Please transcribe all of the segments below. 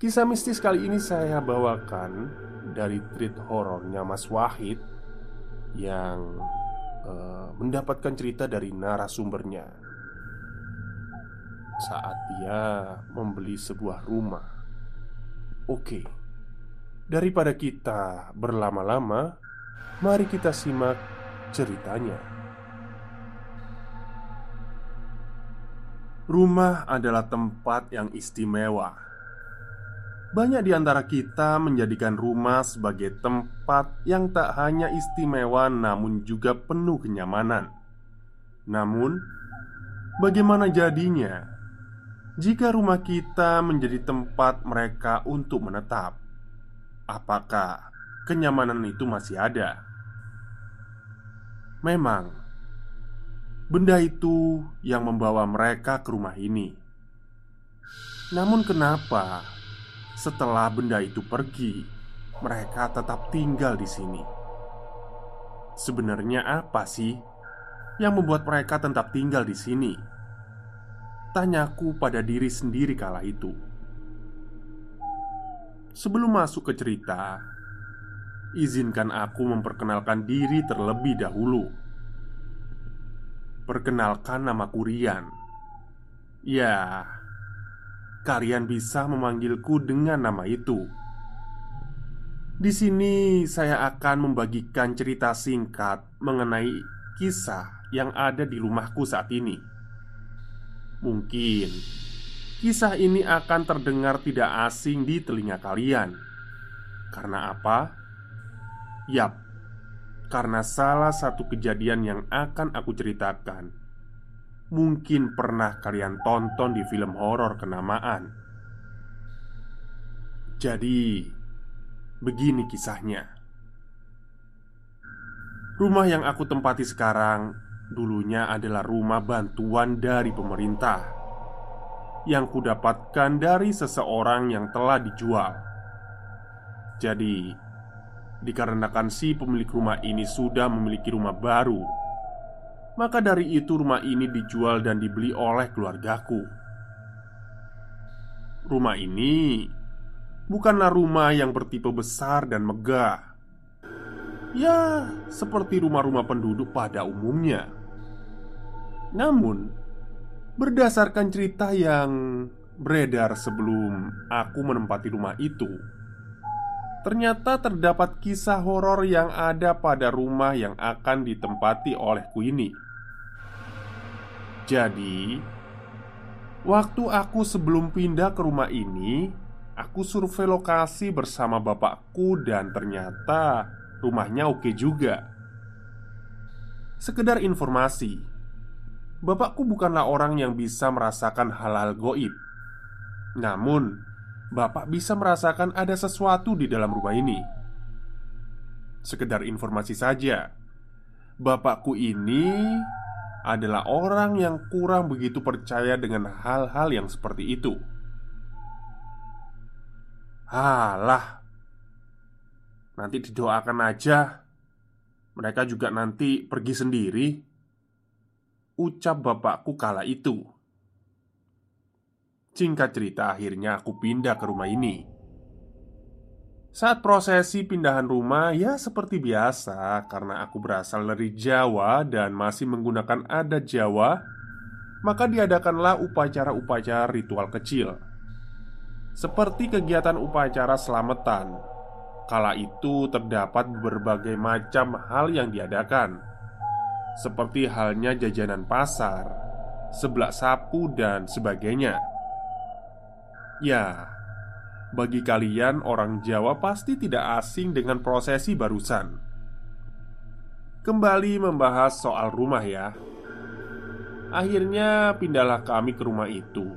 Kisah mistis kali ini saya bawakan dari treat horornya Mas Wahid yang uh, mendapatkan cerita dari narasumbernya saat dia membeli sebuah rumah. Oke, daripada kita berlama-lama, mari kita simak ceritanya. Rumah adalah tempat yang istimewa banyak di antara kita menjadikan rumah sebagai tempat yang tak hanya istimewa, namun juga penuh kenyamanan. Namun, bagaimana jadinya jika rumah kita menjadi tempat mereka untuk menetap? Apakah kenyamanan itu masih ada? Memang, benda itu yang membawa mereka ke rumah ini. Namun, kenapa? Setelah benda itu pergi, mereka tetap tinggal di sini. Sebenarnya apa sih yang membuat mereka tetap tinggal di sini? Tanyaku pada diri sendiri kala itu. Sebelum masuk ke cerita, izinkan aku memperkenalkan diri terlebih dahulu. Perkenalkan nama Kurian. Ya, kalian bisa memanggilku dengan nama itu. Di sini saya akan membagikan cerita singkat mengenai kisah yang ada di rumahku saat ini. Mungkin kisah ini akan terdengar tidak asing di telinga kalian. Karena apa? Yap, karena salah satu kejadian yang akan aku ceritakan mungkin pernah kalian tonton di film horor kenamaan. Jadi, begini kisahnya. Rumah yang aku tempati sekarang dulunya adalah rumah bantuan dari pemerintah yang kudapatkan dari seseorang yang telah dijual. Jadi, dikarenakan si pemilik rumah ini sudah memiliki rumah baru maka dari itu rumah ini dijual dan dibeli oleh keluargaku. Rumah ini Bukanlah rumah yang bertipe besar dan megah. Ya, seperti rumah-rumah penduduk pada umumnya. Namun Berdasarkan cerita yang beredar sebelum aku menempati rumah itu Ternyata terdapat kisah horor yang ada pada rumah yang akan ditempati olehku ini. Jadi, waktu aku sebelum pindah ke rumah ini, aku survei lokasi bersama bapakku dan ternyata rumahnya oke juga. Sekedar informasi, bapakku bukanlah orang yang bisa merasakan hal-hal goib. Namun, Bapak bisa merasakan ada sesuatu di dalam rumah ini. Sekedar informasi saja, bapakku ini adalah orang yang kurang begitu percaya dengan hal-hal yang seperti itu. Halah, nanti didoakan aja. Mereka juga nanti pergi sendiri. Ucap bapakku kala itu. Singkat cerita, akhirnya aku pindah ke rumah ini. Saat prosesi pindahan rumah, ya seperti biasa, karena aku berasal dari Jawa dan masih menggunakan adat Jawa, maka diadakanlah upacara-upacara ritual kecil, seperti kegiatan upacara selamatan. Kala itu terdapat berbagai macam hal yang diadakan, seperti halnya jajanan pasar, seblak sapu, dan sebagainya. Ya, bagi kalian orang Jawa pasti tidak asing dengan prosesi barusan. Kembali membahas soal rumah ya. Akhirnya pindahlah kami ke rumah itu.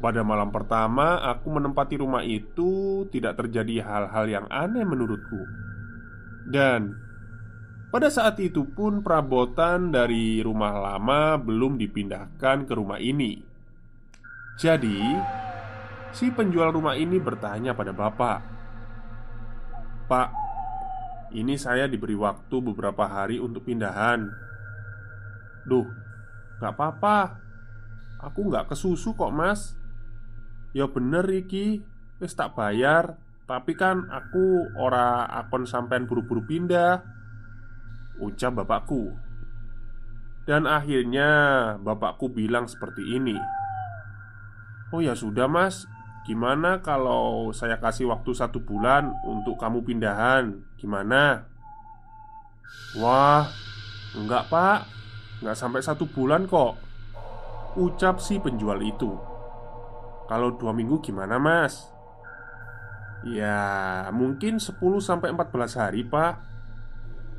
Pada malam pertama aku menempati rumah itu Tidak terjadi hal-hal yang aneh menurutku. Dan pada saat itu pun perabotan dari rumah lama belum dipindahkan ke rumah ini. Jadi Si penjual rumah ini bertanya pada bapak Pak, ini saya diberi waktu beberapa hari untuk pindahan. Duh, gak apa-apa. Aku gak kesusu kok mas. Ya bener Riki. Wis tak bayar. Tapi kan aku ora akon sampean buru-buru pindah Ucap bapakku. Dan akhirnya bapakku bilang seperti ini. Oh ya sudah mas Gimana kalau saya kasih waktu satu bulan untuk kamu pindahan? Gimana? Wah, enggak pak Enggak sampai satu bulan kok Ucap si penjual itu Kalau dua minggu gimana mas? Ya mungkin 10 sampai 14 hari pak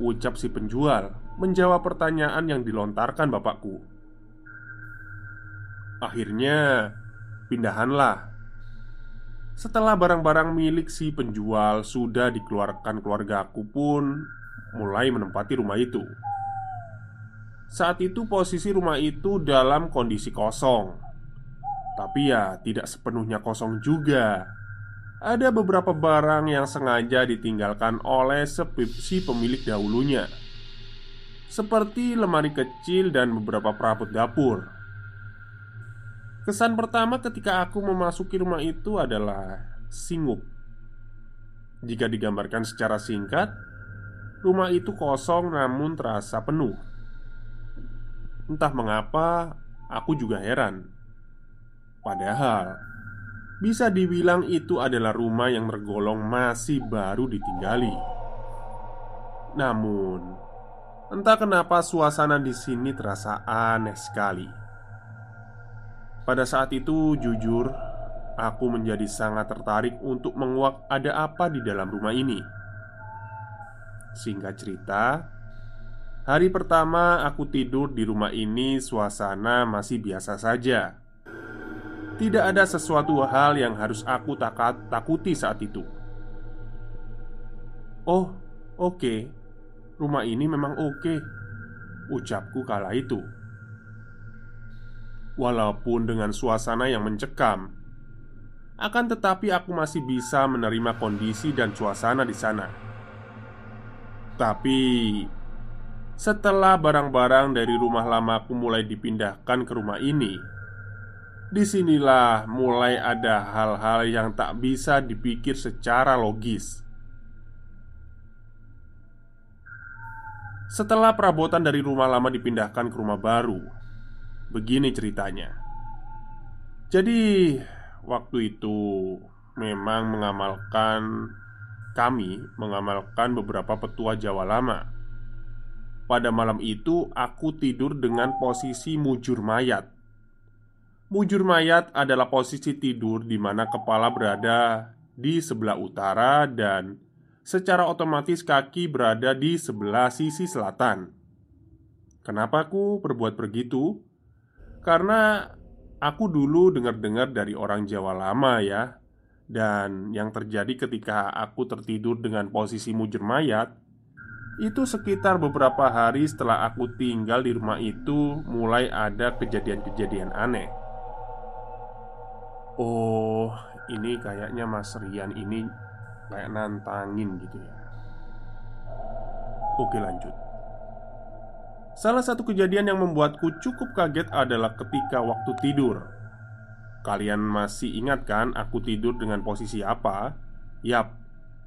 Ucap si penjual Menjawab pertanyaan yang dilontarkan bapakku Akhirnya Pindahanlah setelah barang-barang milik si penjual sudah dikeluarkan keluarga aku pun mulai menempati rumah itu. Saat itu posisi rumah itu dalam kondisi kosong. Tapi ya tidak sepenuhnya kosong juga. Ada beberapa barang yang sengaja ditinggalkan oleh si pemilik dahulunya. Seperti lemari kecil dan beberapa perabot dapur. Kesan pertama ketika aku memasuki rumah itu adalah singup. Jika digambarkan secara singkat, rumah itu kosong namun terasa penuh. Entah mengapa, aku juga heran. Padahal, bisa dibilang itu adalah rumah yang tergolong masih baru ditinggali. Namun, entah kenapa suasana di sini terasa aneh sekali. Pada saat itu, jujur, aku menjadi sangat tertarik untuk menguak ada apa di dalam rumah ini. Singkat cerita, hari pertama aku tidur di rumah ini, suasana masih biasa saja. Tidak ada sesuatu hal yang harus aku takat, takuti saat itu. Oh, oke, okay. rumah ini memang oke, okay. ucapku kala itu. Walaupun dengan suasana yang mencekam. Akan tetapi aku masih bisa menerima kondisi dan suasana di sana. Tapi Setelah barang-barang dari rumah lamaku mulai dipindahkan ke rumah ini Di sinilah mulai ada hal-hal yang tak bisa dipikir secara logis. Setelah perabotan dari rumah lama dipindahkan ke rumah baru Begini ceritanya. Jadi, waktu itu memang mengamalkan kami mengamalkan beberapa petua Jawa lama. Pada malam itu, aku tidur dengan posisi mujur mayat. Mujur mayat adalah posisi tidur di mana kepala berada di sebelah utara dan secara otomatis kaki berada di sebelah sisi selatan. Kenapa aku berbuat begitu? Karena aku dulu dengar-dengar dari orang Jawa lama ya Dan yang terjadi ketika aku tertidur dengan posisi mujur mayat Itu sekitar beberapa hari setelah aku tinggal di rumah itu Mulai ada kejadian-kejadian aneh. Oh, ini kayaknya Mas Rian ini kayak nantangin gitu ya. Oke lanjut Salah satu kejadian yang membuatku cukup kaget adalah ketika waktu tidur Kalian masih ingat kan aku tidur dengan posisi apa? Yap,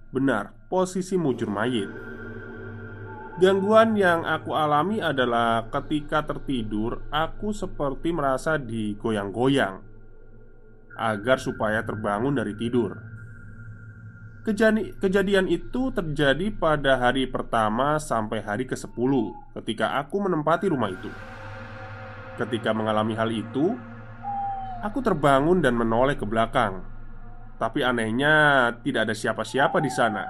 benar, posisi mujur mayit Gangguan yang aku alami adalah ketika tertidur, aku seperti merasa digoyang-goyang agar supaya terbangun dari tidur. Kejani, kejadian itu terjadi pada hari pertama sampai hari ke-10 ketika aku menempati rumah itu. Ketika mengalami hal itu, aku terbangun dan menoleh ke belakang. Tapi anehnya, tidak ada siapa-siapa di sana.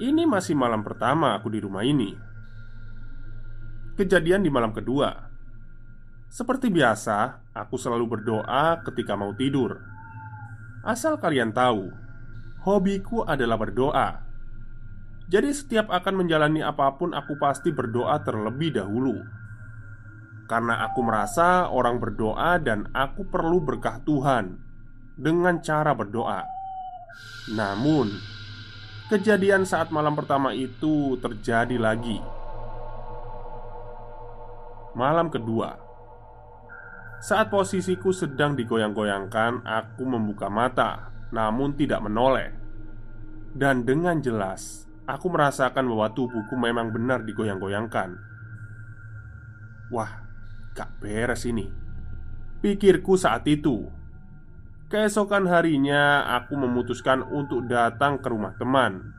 Ini masih malam pertama aku di rumah ini. Kejadian di malam kedua, seperti biasa, aku selalu berdoa ketika mau tidur. Asal kalian tahu, hobiku adalah berdoa. Jadi, setiap akan menjalani apa pun, aku pasti berdoa terlebih dahulu karena aku merasa orang berdoa dan aku perlu berkah Tuhan dengan cara berdoa. Namun, Kejadian saat malam pertama itu terjadi lagi. Malam kedua, saat posisiku sedang digoyang-goyangkan, aku membuka mata, namun tidak menoleh, dan dengan jelas aku merasakan bahwa tubuhku memang benar digoyang-goyangkan. Wah, gak beres ini, pikirku saat itu. Keesokan harinya, aku memutuskan untuk datang ke rumah teman.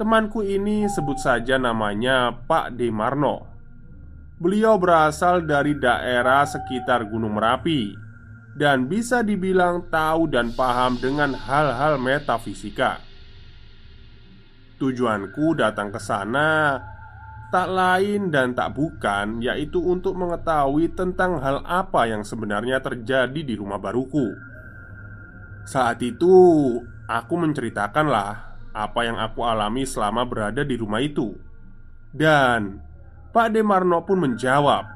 Temanku ini sebut saja namanya Pak Demarno. Beliau berasal dari daerah sekitar Gunung Merapi dan bisa dibilang tahu dan paham dengan hal-hal metafisika. Tujuanku datang ke sana tak lain dan tak bukan, yaitu untuk mengetahui tentang hal apa yang sebenarnya terjadi di rumah baruku. Saat itu, aku menceritakanlah apa yang aku alami selama berada di rumah itu, dan Pak Demarno pun menjawab,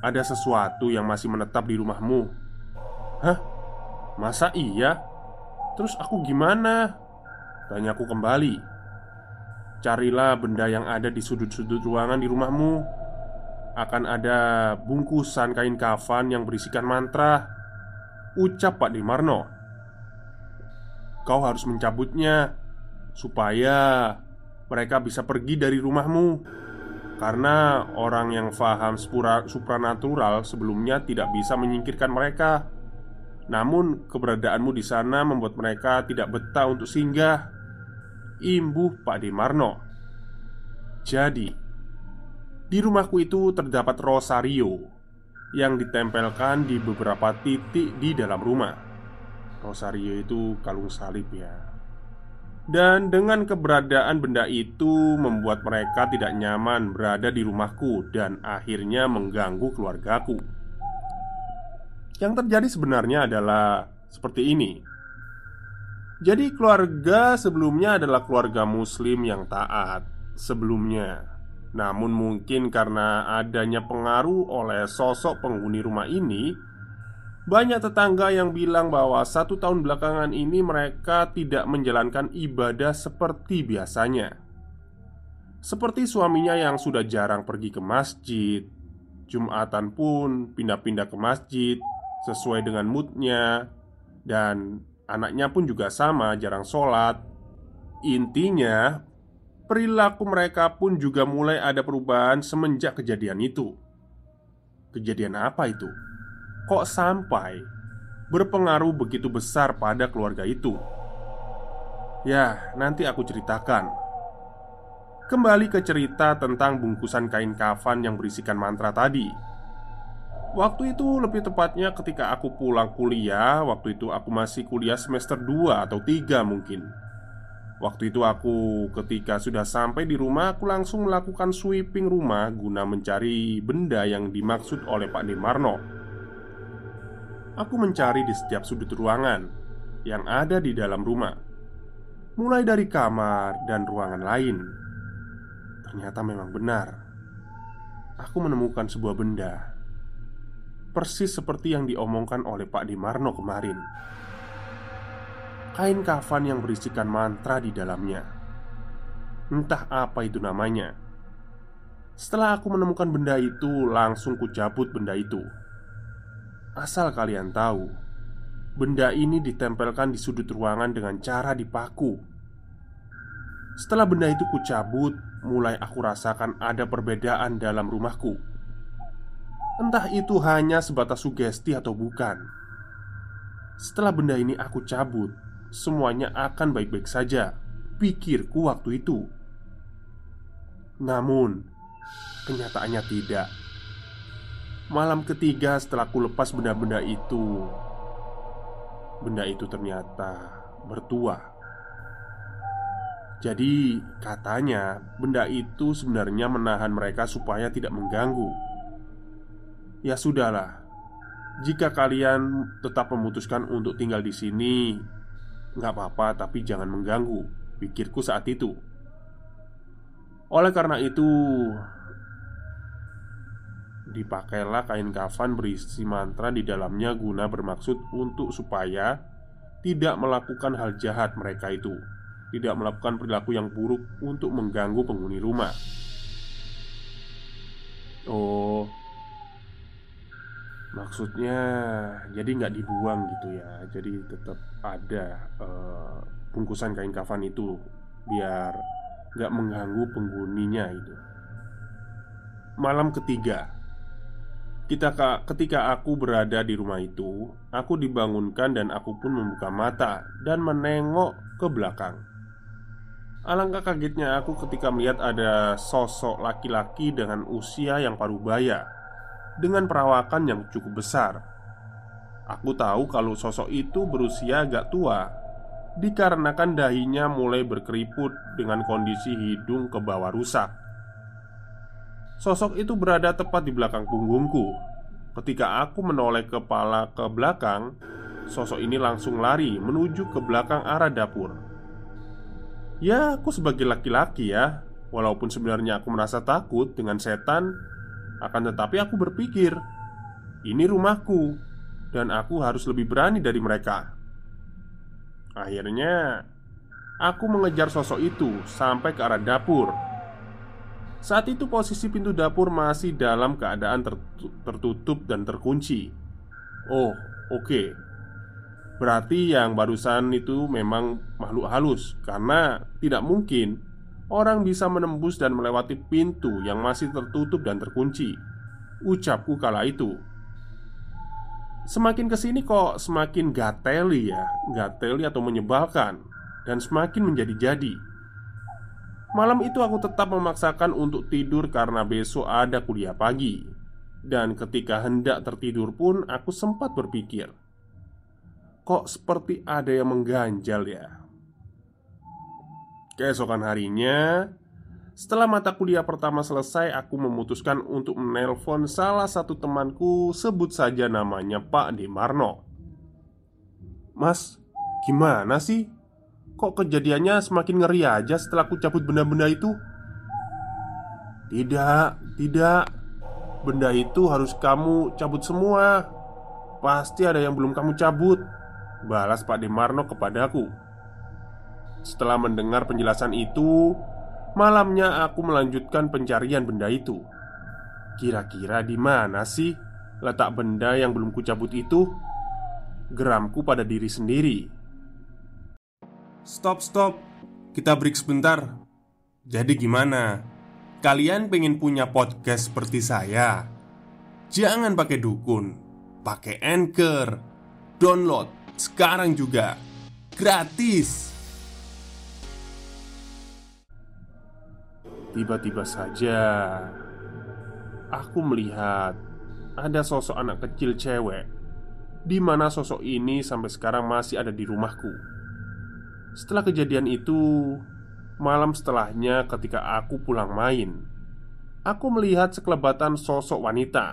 "Ada sesuatu yang masih menetap di rumahmu." "Hah? Masa iya? Terus aku gimana?" Tanyaku kembali. "Carilah benda yang ada di sudut-sudut ruangan di rumahmu. Akan ada bungkusan kain kafan yang berisikan mantra." Ucap Pak Dimarno Kau harus mencabutnya Supaya mereka bisa pergi dari rumahmu Karena orang yang faham supranatural sebelumnya tidak bisa menyingkirkan mereka Namun keberadaanmu di sana membuat mereka tidak betah untuk singgah Imbuh Pak Demarno Jadi Di rumahku itu terdapat rosario yang ditempelkan di beberapa titik di dalam rumah. Rosario itu kalung salib ya. Dan dengan keberadaan benda itu membuat mereka tidak nyaman berada di rumahku dan akhirnya mengganggu keluargaku. Yang terjadi sebenarnya adalah seperti ini. Jadi keluarga sebelumnya adalah keluarga muslim yang taat Sebelumnya namun mungkin karena adanya pengaruh oleh sosok penghuni rumah ini Banyak tetangga yang bilang bahwa satu tahun belakangan ini mereka tidak menjalankan ibadah seperti biasanya Seperti suaminya yang sudah jarang pergi ke masjid Jumatan pun pindah-pindah ke masjid Sesuai dengan moodnya Dan anaknya pun juga sama jarang sholat Intinya Perilaku mereka pun juga mulai ada perubahan semenjak kejadian itu. Kejadian apa itu? Kok sampai berpengaruh begitu besar pada keluarga itu? Ya, nanti aku ceritakan. Kembali ke cerita tentang bungkusan kain kafan yang berisikan mantra tadi. Waktu itu lebih tepatnya ketika aku pulang kuliah Waktu itu aku masih kuliah semester 2 atau 3 mungkin Waktu itu aku ketika sudah sampai di rumah Aku langsung melakukan sweeping rumah Guna mencari benda yang dimaksud oleh Pak Demarno Aku mencari di setiap sudut ruangan Yang ada di dalam rumah mulai dari kamar dan ruangan lain. Ternyata memang benar, aku menemukan sebuah benda persis seperti yang diomongkan oleh Pak Dimarno kemarin. Kain kafan yang berisikan mantra di dalamnya. Entah apa itu namanya. Setelah aku menemukan benda itu, langsung kucabut benda itu. Asal kalian tahu, benda ini ditempelkan di sudut ruangan dengan cara dipaku. Setelah benda itu kucabut, mulai aku rasakan ada perbedaan dalam rumahku. Entah itu hanya sebatas sugesti atau bukan. Setelah benda ini aku cabut, semuanya akan baik-baik saja. Pikirku waktu itu. Namun, kenyataannya tidak. Malam ketiga setelah aku lepas benda-benda itu, benda itu ternyata bertuah. Jadi, katanya benda itu sebenarnya menahan mereka supaya tidak mengganggu. Ya sudahlah. Jika kalian tetap memutuskan untuk tinggal di sini, nggak apa-apa, tapi jangan mengganggu. Pikirku saat itu. Oleh karena itu, dipakailah kain kafan berisi mantra di dalamnya guna bermaksud untuk supaya tidak melakukan hal jahat mereka itu, tidak melakukan perilaku yang buruk untuk mengganggu penghuni rumah. Oh, Maksudnya jadi nggak dibuang gitu ya. Jadi tetap ada uh, bungkusan kain kafan itu Biar nggak mengganggu penghuninya itu. Malam ketiga kita ketika aku berada di rumah itu, aku dibangunkan dan aku pun membuka mata dan menengok ke belakang. Alangkah kagetnya aku ketika melihat ada sosok laki-laki dengan usia yang paruh baya dengan perawakan yang cukup besar. Aku tahu kalau sosok itu berusia agak tua dikarenakan dahinya mulai berkeriput dengan kondisi hidung ke bawah rusak. Sosok itu berada tepat di belakang punggungku. Ketika aku menoleh kepala ke belakang, sosok ini langsung lari menuju ke belakang arah dapur. Ya, aku sebagai laki-laki ya, walaupun sebenarnya aku merasa takut dengan setan akan tetapi aku berpikir Ini rumahku Dan aku harus lebih berani dari mereka Akhirnya Aku mengejar sosok itu Sampai ke arah dapur Saat itu posisi pintu dapur masih dalam keadaan tertutup dan terkunci. Oh oke. Okay. Berarti yang barusan itu memang makhluk halus Karena tidak mungkin Orang bisa menembus dan melewati pintu yang masih tertutup dan terkunci. Ucapku kala itu. Semakin ke sini kok semakin gateli ya Gateli atau menyebalkan Dan semakin menjadi-jadi Malam itu aku tetap memaksakan untuk tidur karena besok ada kuliah pagi Dan ketika hendak tertidur pun aku sempat berpikir Kok seperti ada yang mengganjal ya Keesokan harinya, setelah mata kuliah pertama selesai, aku memutuskan untuk menelpon salah satu temanku, sebut saja namanya Pak Demarno. Mas, gimana sih? Kok kejadiannya semakin ngeri aja setelah aku cabut benda-benda itu? Tidak, tidak. Benda itu harus kamu cabut semua. Pasti ada yang belum kamu cabut. Balas Pak Demarno kepadaku. Setelah mendengar penjelasan itu, malamnya aku melanjutkan pencarian benda itu. Kira-kira di mana sih letak benda yang belum kucabut itu? Geramku pada diri sendiri. Stop, stop. Kita break sebentar. Jadi gimana? Kalian pengen punya podcast seperti saya? Jangan pakai dukun, pakai anchor. Download sekarang juga. Gratis. Tiba-tiba saja Aku melihat Ada sosok anak kecil cewek di mana sosok ini sampai sekarang masih ada di rumahku Setelah kejadian itu Malam setelahnya ketika aku pulang main Aku melihat sekelebatan sosok wanita.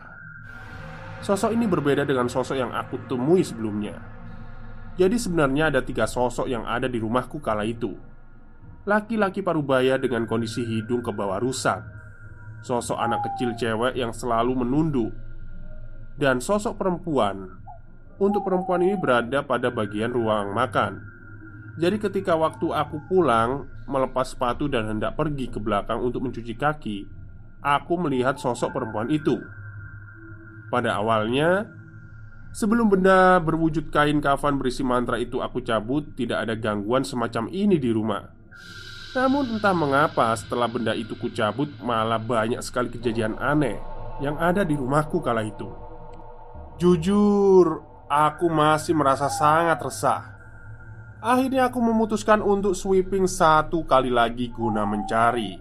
Sosok ini berbeda dengan sosok yang aku temui sebelumnya. Jadi sebenarnya ada tiga sosok yang ada di rumahku kala itu. Laki-laki parubaya dengan kondisi hidung ke bawah rusak Sosok anak kecil cewek yang selalu menunduk Dan sosok perempuan. Untuk perempuan ini berada pada bagian ruang makan Jadi ketika waktu aku pulang Melepas sepatu dan hendak pergi ke belakang untuk mencuci kaki Aku melihat sosok perempuan itu. Pada awalnya Sebelum benda berwujud kain kafan berisi mantra itu aku cabut Tidak ada gangguan semacam ini di rumah. Namun entah mengapa setelah benda itu kucabut malah banyak sekali kejadian aneh yang ada di rumahku kala itu. Jujur, aku masih merasa sangat resah Akhirnya aku memutuskan untuk sweeping satu kali lagi guna mencari.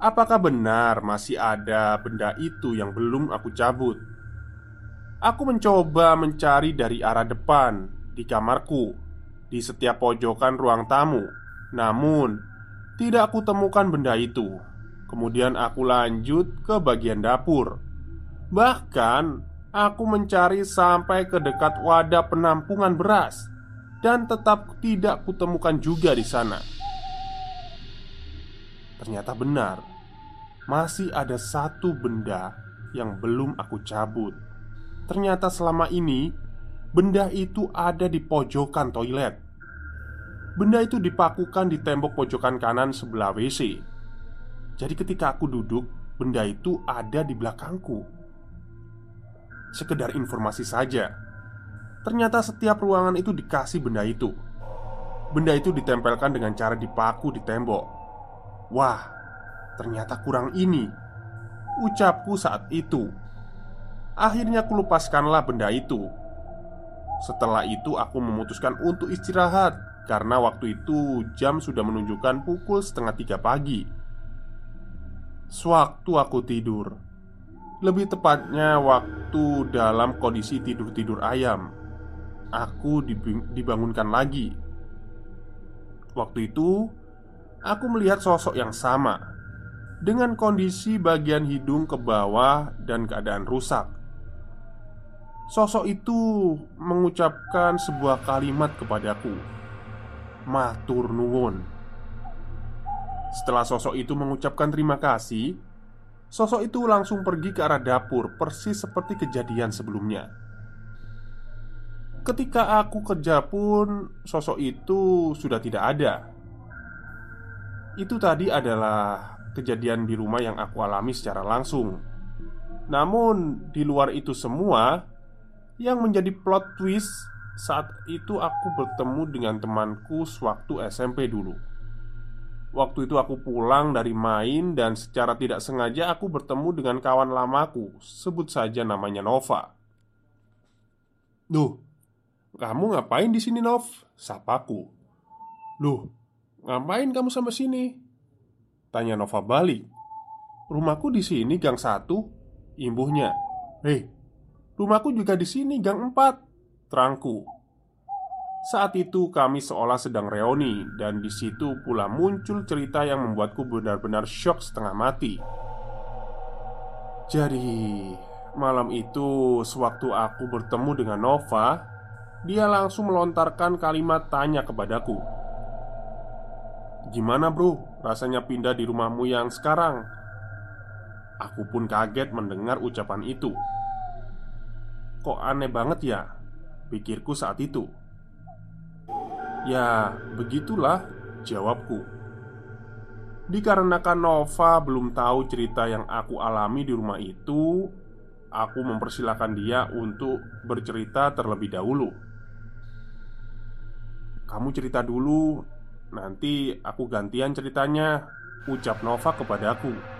Apakah benar masih ada benda itu yang belum aku cabut? Aku mencoba mencari dari arah depan Di kamarku Di setiap pojokan ruang tamu. Namun tidak aku temukan benda itu. Kemudian aku lanjut ke bagian dapur. Bahkan aku mencari sampai ke dekat wadah penampungan beras Dan tetap tidak kutemukan juga di sana Ternyata benar Masih ada satu benda yang belum aku cabut Ternyata selama ini Benda itu ada di pojokan toilet Benda itu dipakukan di tembok pojokan kanan sebelah WC. Jadi, ketika aku duduk, benda itu ada di belakangku. Sekedar informasi saja, ternyata setiap ruangan itu dikasih benda itu. Benda itu ditempelkan dengan cara dipaku di tembok. Wah, ternyata kurang ini. Ucapku saat itu. Akhirnya aku lepaskanlah benda itu. Setelah itu, aku memutuskan untuk istirahat karena waktu itu jam sudah menunjukkan pukul setengah tiga pagi Sewaktu aku tidur Lebih tepatnya waktu dalam kondisi tidur-tidur ayam Aku dibangunkan lagi Waktu itu Aku melihat sosok yang sama Dengan kondisi bagian hidung ke bawah dan keadaan rusak Sosok itu mengucapkan sebuah kalimat kepadaku Matur nuwun. Setelah sosok itu mengucapkan terima kasih, sosok itu langsung pergi ke arah dapur, persis seperti kejadian sebelumnya. Ketika aku kerja pun, sosok itu sudah tidak ada. Itu tadi adalah kejadian di rumah yang aku alami secara langsung. Namun, di luar itu semua, yang menjadi plot twist saat itu aku bertemu dengan temanku sewaktu SMP dulu Waktu itu aku pulang dari main dan secara tidak sengaja aku bertemu dengan kawan lamaku Sebut saja namanya Nova Duh, kamu ngapain di sini Nov? Sapaku Loh, ngapain kamu sampai sini? Tanya Nova balik Rumahku di sini gang satu Imbuhnya Hei, rumahku juga di sini gang empat terangku. Saat itu kami seolah sedang reuni dan di situ pula muncul cerita yang membuatku benar-benar shock setengah mati. Jadi, malam itu sewaktu aku bertemu dengan Nova, dia langsung melontarkan kalimat tanya kepadaku. Gimana bro, rasanya pindah di rumahmu yang sekarang? Aku pun kaget mendengar ucapan itu Kok aneh banget ya? Pikirku saat itu Ya, begitulah jawabku Dikarenakan Nova belum tahu cerita yang aku alami di rumah itu Aku mempersilahkan dia untuk bercerita terlebih dahulu Kamu cerita dulu Nanti aku gantian ceritanya Ucap Nova kepadaku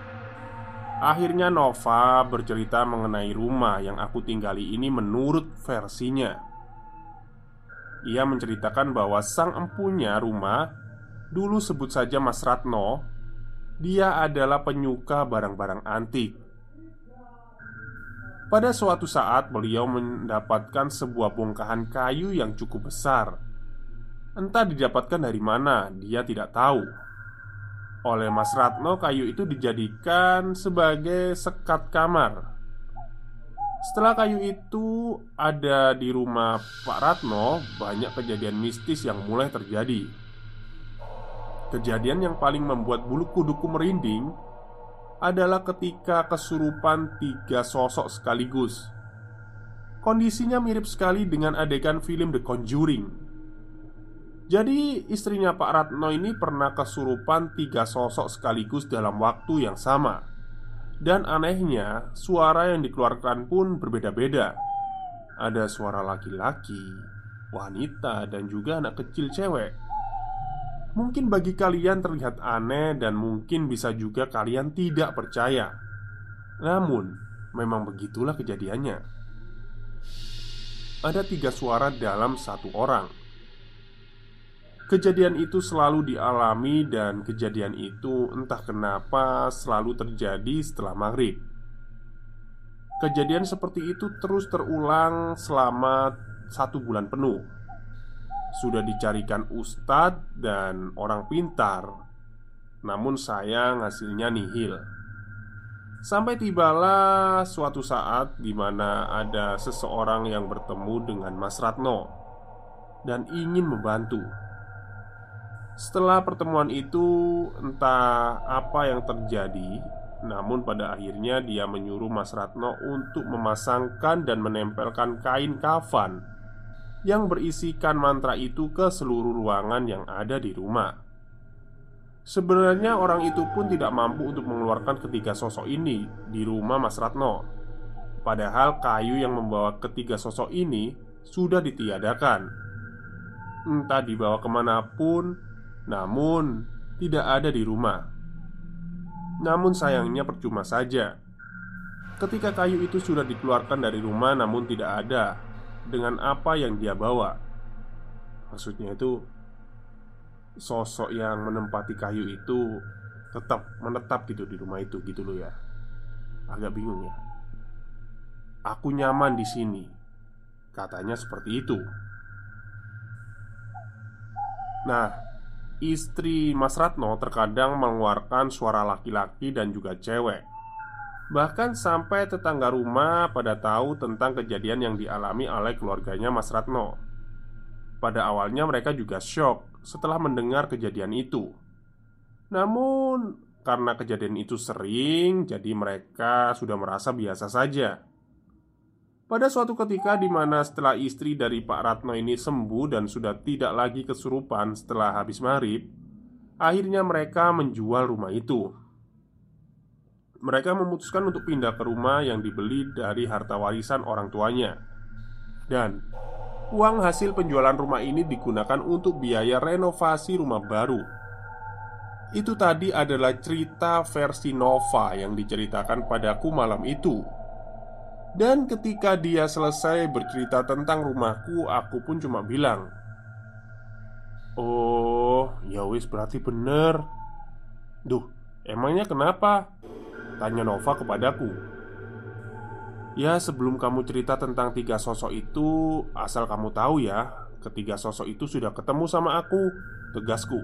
Akhirnya Nova bercerita mengenai rumah yang aku tinggali ini menurut versinya. Ia menceritakan bahwa sang empunya rumah Dulu sebut saja Mas Ratno Dia adalah penyuka barang-barang antik. Pada suatu saat beliau mendapatkan sebuah bongkahan kayu yang cukup besar Entah didapatkan dari mana, dia tidak tahu Oleh Mas Ratno kayu itu dijadikan sebagai sekat kamar setelah kayu itu ada di rumah Pak Ratno, banyak kejadian mistis yang mulai terjadi. Kejadian yang paling membuat bulu kuduku merinding adalah ketika kesurupan tiga sosok sekaligus. Kondisinya mirip sekali dengan adegan film The Conjuring. Jadi, istrinya Pak Ratno ini pernah kesurupan tiga sosok sekaligus dalam waktu yang sama. Dan anehnya, suara yang dikeluarkan pun berbeda-beda. Ada suara laki-laki, wanita, dan juga anak kecil cewek. Mungkin bagi kalian terlihat aneh, dan mungkin bisa juga kalian tidak percaya. Namun, memang begitulah kejadiannya. Ada tiga suara dalam satu orang. Kejadian itu selalu dialami, dan kejadian itu entah kenapa selalu terjadi setelah maghrib. Kejadian seperti itu terus terulang selama satu bulan penuh. Sudah dicarikan ustadz dan orang pintar. Namun sayang hasilnya nihil. Sampai tibalah suatu saat di mana ada seseorang yang bertemu dengan Mas Ratno Dan ingin membantu Setelah pertemuan itu entah apa yang terjadi Namun pada akhirnya dia menyuruh Mas Ratno untuk memasangkan dan menempelkan kain kafan yang berisikan mantra itu ke seluruh ruangan yang ada di rumah. Sebenarnya orang itu pun tidak mampu untuk mengeluarkan ketiga sosok ini di rumah Mas Ratno. Padahal kayu yang membawa ketiga sosok ini sudah ditiadakan. Entah dibawa ke mana pun, namun tidak ada di rumah. Namun sayangnya percuma saja. Ketika kayu itu sudah dikeluarkan dari rumah, namun tidak ada dengan apa yang dia bawa. Maksudnya itu sosok yang menempati kayu itu tetap menetap gitu di rumah itu gitu loh ya. Agak bingung ya. Aku nyaman di sini. Katanya seperti itu. Nah, istri Mas Ratno terkadang mengeluarkan suara laki-laki dan juga cewek Bahkan sampai tetangga rumah pada tahu tentang kejadian yang dialami oleh keluarganya Mas Ratno. Pada awalnya mereka juga shock setelah mendengar kejadian itu. Namun, karena kejadian itu sering, jadi mereka sudah merasa biasa saja. Pada suatu ketika di mana setelah istri dari Pak Ratno ini sembuh dan sudah tidak lagi kesurupan setelah habis maghrib, akhirnya mereka menjual rumah itu mereka memutuskan untuk pindah ke rumah yang dibeli dari harta warisan orang tuanya. Dan uang hasil penjualan rumah ini digunakan untuk biaya renovasi rumah baru. Itu tadi adalah cerita versi Nova yang diceritakan padaku malam itu. Dan ketika dia selesai bercerita tentang rumahku, aku pun cuma bilang, "Oh, ya wis berarti bener." Duh, emangnya kenapa? Tanya Nova kepadaku Ya sebelum kamu cerita tentang tiga sosok itu Asal kamu tahu ya Ketiga sosok itu sudah ketemu sama aku Tegasku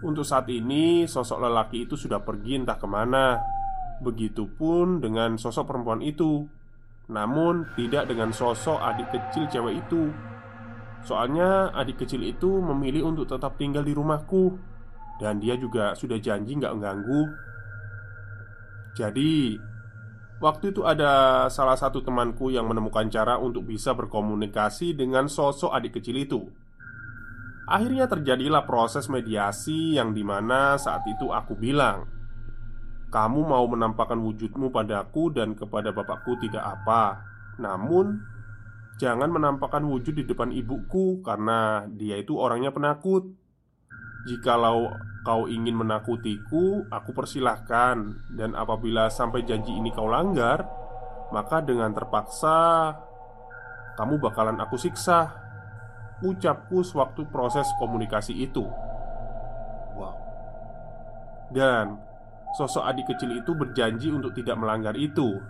Untuk saat ini sosok lelaki itu sudah pergi entah ke mana Begitupun dengan sosok perempuan itu. Namun tidak dengan sosok adik kecil cewek itu. Soalnya adik kecil itu memilih untuk tetap tinggal di rumahku. Dan dia juga sudah janji nggak mengganggu. Jadi, waktu itu ada salah satu temanku yang menemukan cara untuk bisa berkomunikasi dengan sosok adik kecil itu. Akhirnya terjadilah proses mediasi yang di mana saat itu aku bilang Kamu mau menampakkan wujudmu padaku dan kepada bapakku tidak apa. Namun Jangan menampakkan wujud di depan ibuku Karena dia itu orangnya penakut. Jikalau kau ingin menakutiku, aku persilahkan. Dan apabila sampai janji ini kau langgar Maka dengan terpaksa Kamu bakalan aku siksa. Ucapku sewaktu proses komunikasi itu. Wow. Dan Sosok adik kecil itu berjanji untuk tidak melanggar itu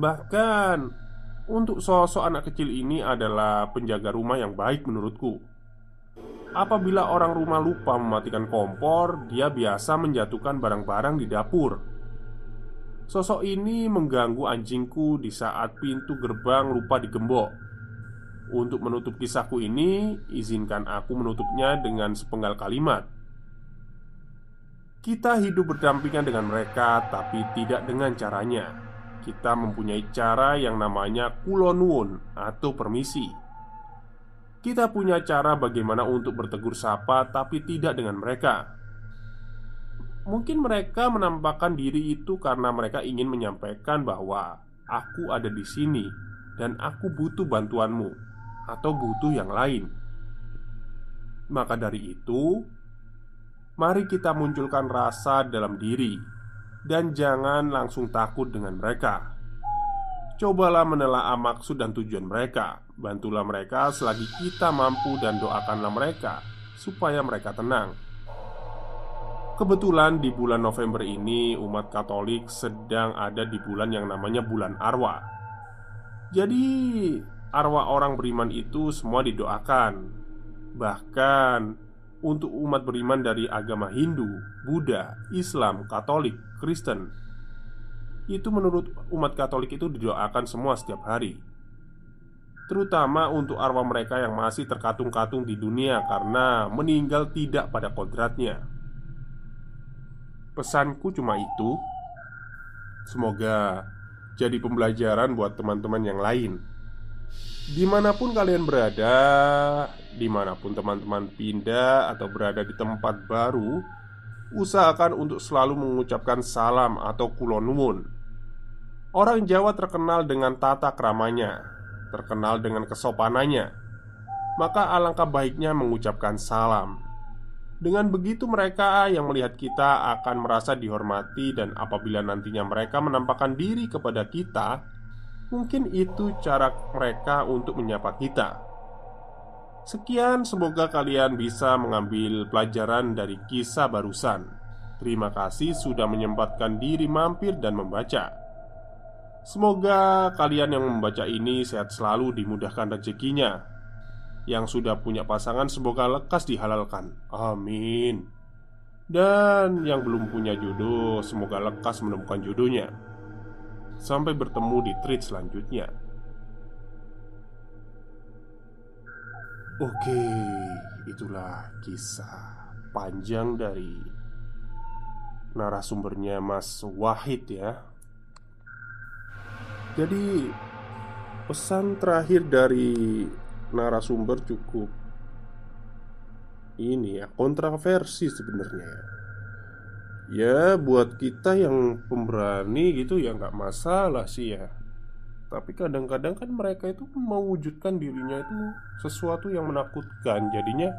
Bahkan Untuk sosok anak kecil ini adalah penjaga rumah yang baik menurutku Apabila orang rumah lupa mematikan kompor, dia biasa menjatuhkan barang-barang di dapur. Sosok ini mengganggu anjingku di saat pintu gerbang lupa digembok. Untuk menutup kisahku ini, izinkan aku menutupnya dengan sepenggal kalimat. Kita hidup berdampingan dengan mereka, tapi tidak dengan caranya. Kita mempunyai cara yang namanya kulonwun atau permisi. Kita punya cara bagaimana untuk bertegur sapa, tapi tidak dengan mereka. Mungkin mereka menampakkan diri itu karena mereka ingin menyampaikan bahwa aku ada di sini dan aku butuh bantuanmu, atau butuh yang lain. Maka dari itu, mari kita munculkan rasa dalam diri dan jangan langsung takut dengan mereka. Cobalah menelaah maksud dan tujuan mereka. Bantulah mereka selagi kita mampu dan doakanlah mereka supaya mereka tenang. Kebetulan di bulan November ini umat Katolik sedang ada di bulan yang namanya bulan Arwah. Jadi arwah orang beriman itu semua didoakan. Bahkan untuk umat beriman dari agama Hindu, Buddha, Islam, Katolik, Kristen. Itu menurut umat Katolik itu didoakan semua setiap hari. Terutama untuk arwah mereka yang masih terkatung-katung di dunia karena meninggal tidak pada kodratnya. Pesanku cuma itu. Semoga jadi pembelajaran buat teman-teman yang lain. Di mana pun kalian berada Di mana pun teman-teman pindah atau berada di tempat baru Usahakan untuk selalu mengucapkan salam atau kulonwun Orang Jawa terkenal dengan tata keramanya Terkenal dengan kesopanannya. Maka alangkah baiknya mengucapkan salam. Dengan begitu mereka yang melihat kita akan merasa dihormati dan apabila nantinya mereka menampakkan diri kepada kita Mungkin itu cara mereka untuk menyapa kita Sekian, semoga kalian bisa mengambil pelajaran dari kisah barusan. Terima kasih sudah menyempatkan diri mampir dan membaca. Semoga kalian yang membaca ini sehat selalu, dimudahkan rezekinya, yang sudah punya pasangan semoga lekas dihalalkan. Amin. Dan yang belum punya jodoh Semoga lekas menemukan jodohnya. Sampai bertemu di treat selanjutnya Oke, itulah kisah panjang dari narasumbernya Mas Wahid ya. Jadi pesan terakhir dari narasumber cukup ini ya kontroversi sebenarnya ya. ya buat kita yang pemberani gitu ya nggak masalah sih ya tapi kadang-kadang kan mereka itu mewujudkan dirinya itu sesuatu yang menakutkan. Jadinya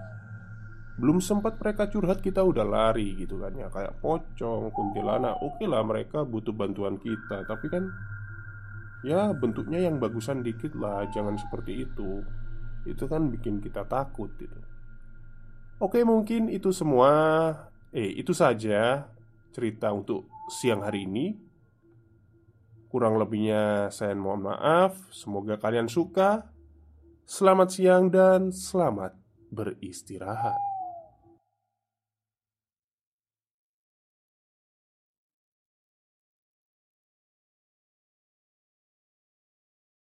belum sempat mereka curhat kita udah lari gitu kan. Ya kayak pocong kuntilanak oke lah mereka butuh bantuan kita. Tapi kan ya bentuknya yang bagusan dikit lah jangan seperti itu. Itu kan bikin kita takut gitu. Oke, mungkin itu semua. Eh itu saja cerita untuk siang hari ini. Kurang lebihnya saya mohon maaf. Semoga kalian suka. Selamat siang dan selamat beristirahat.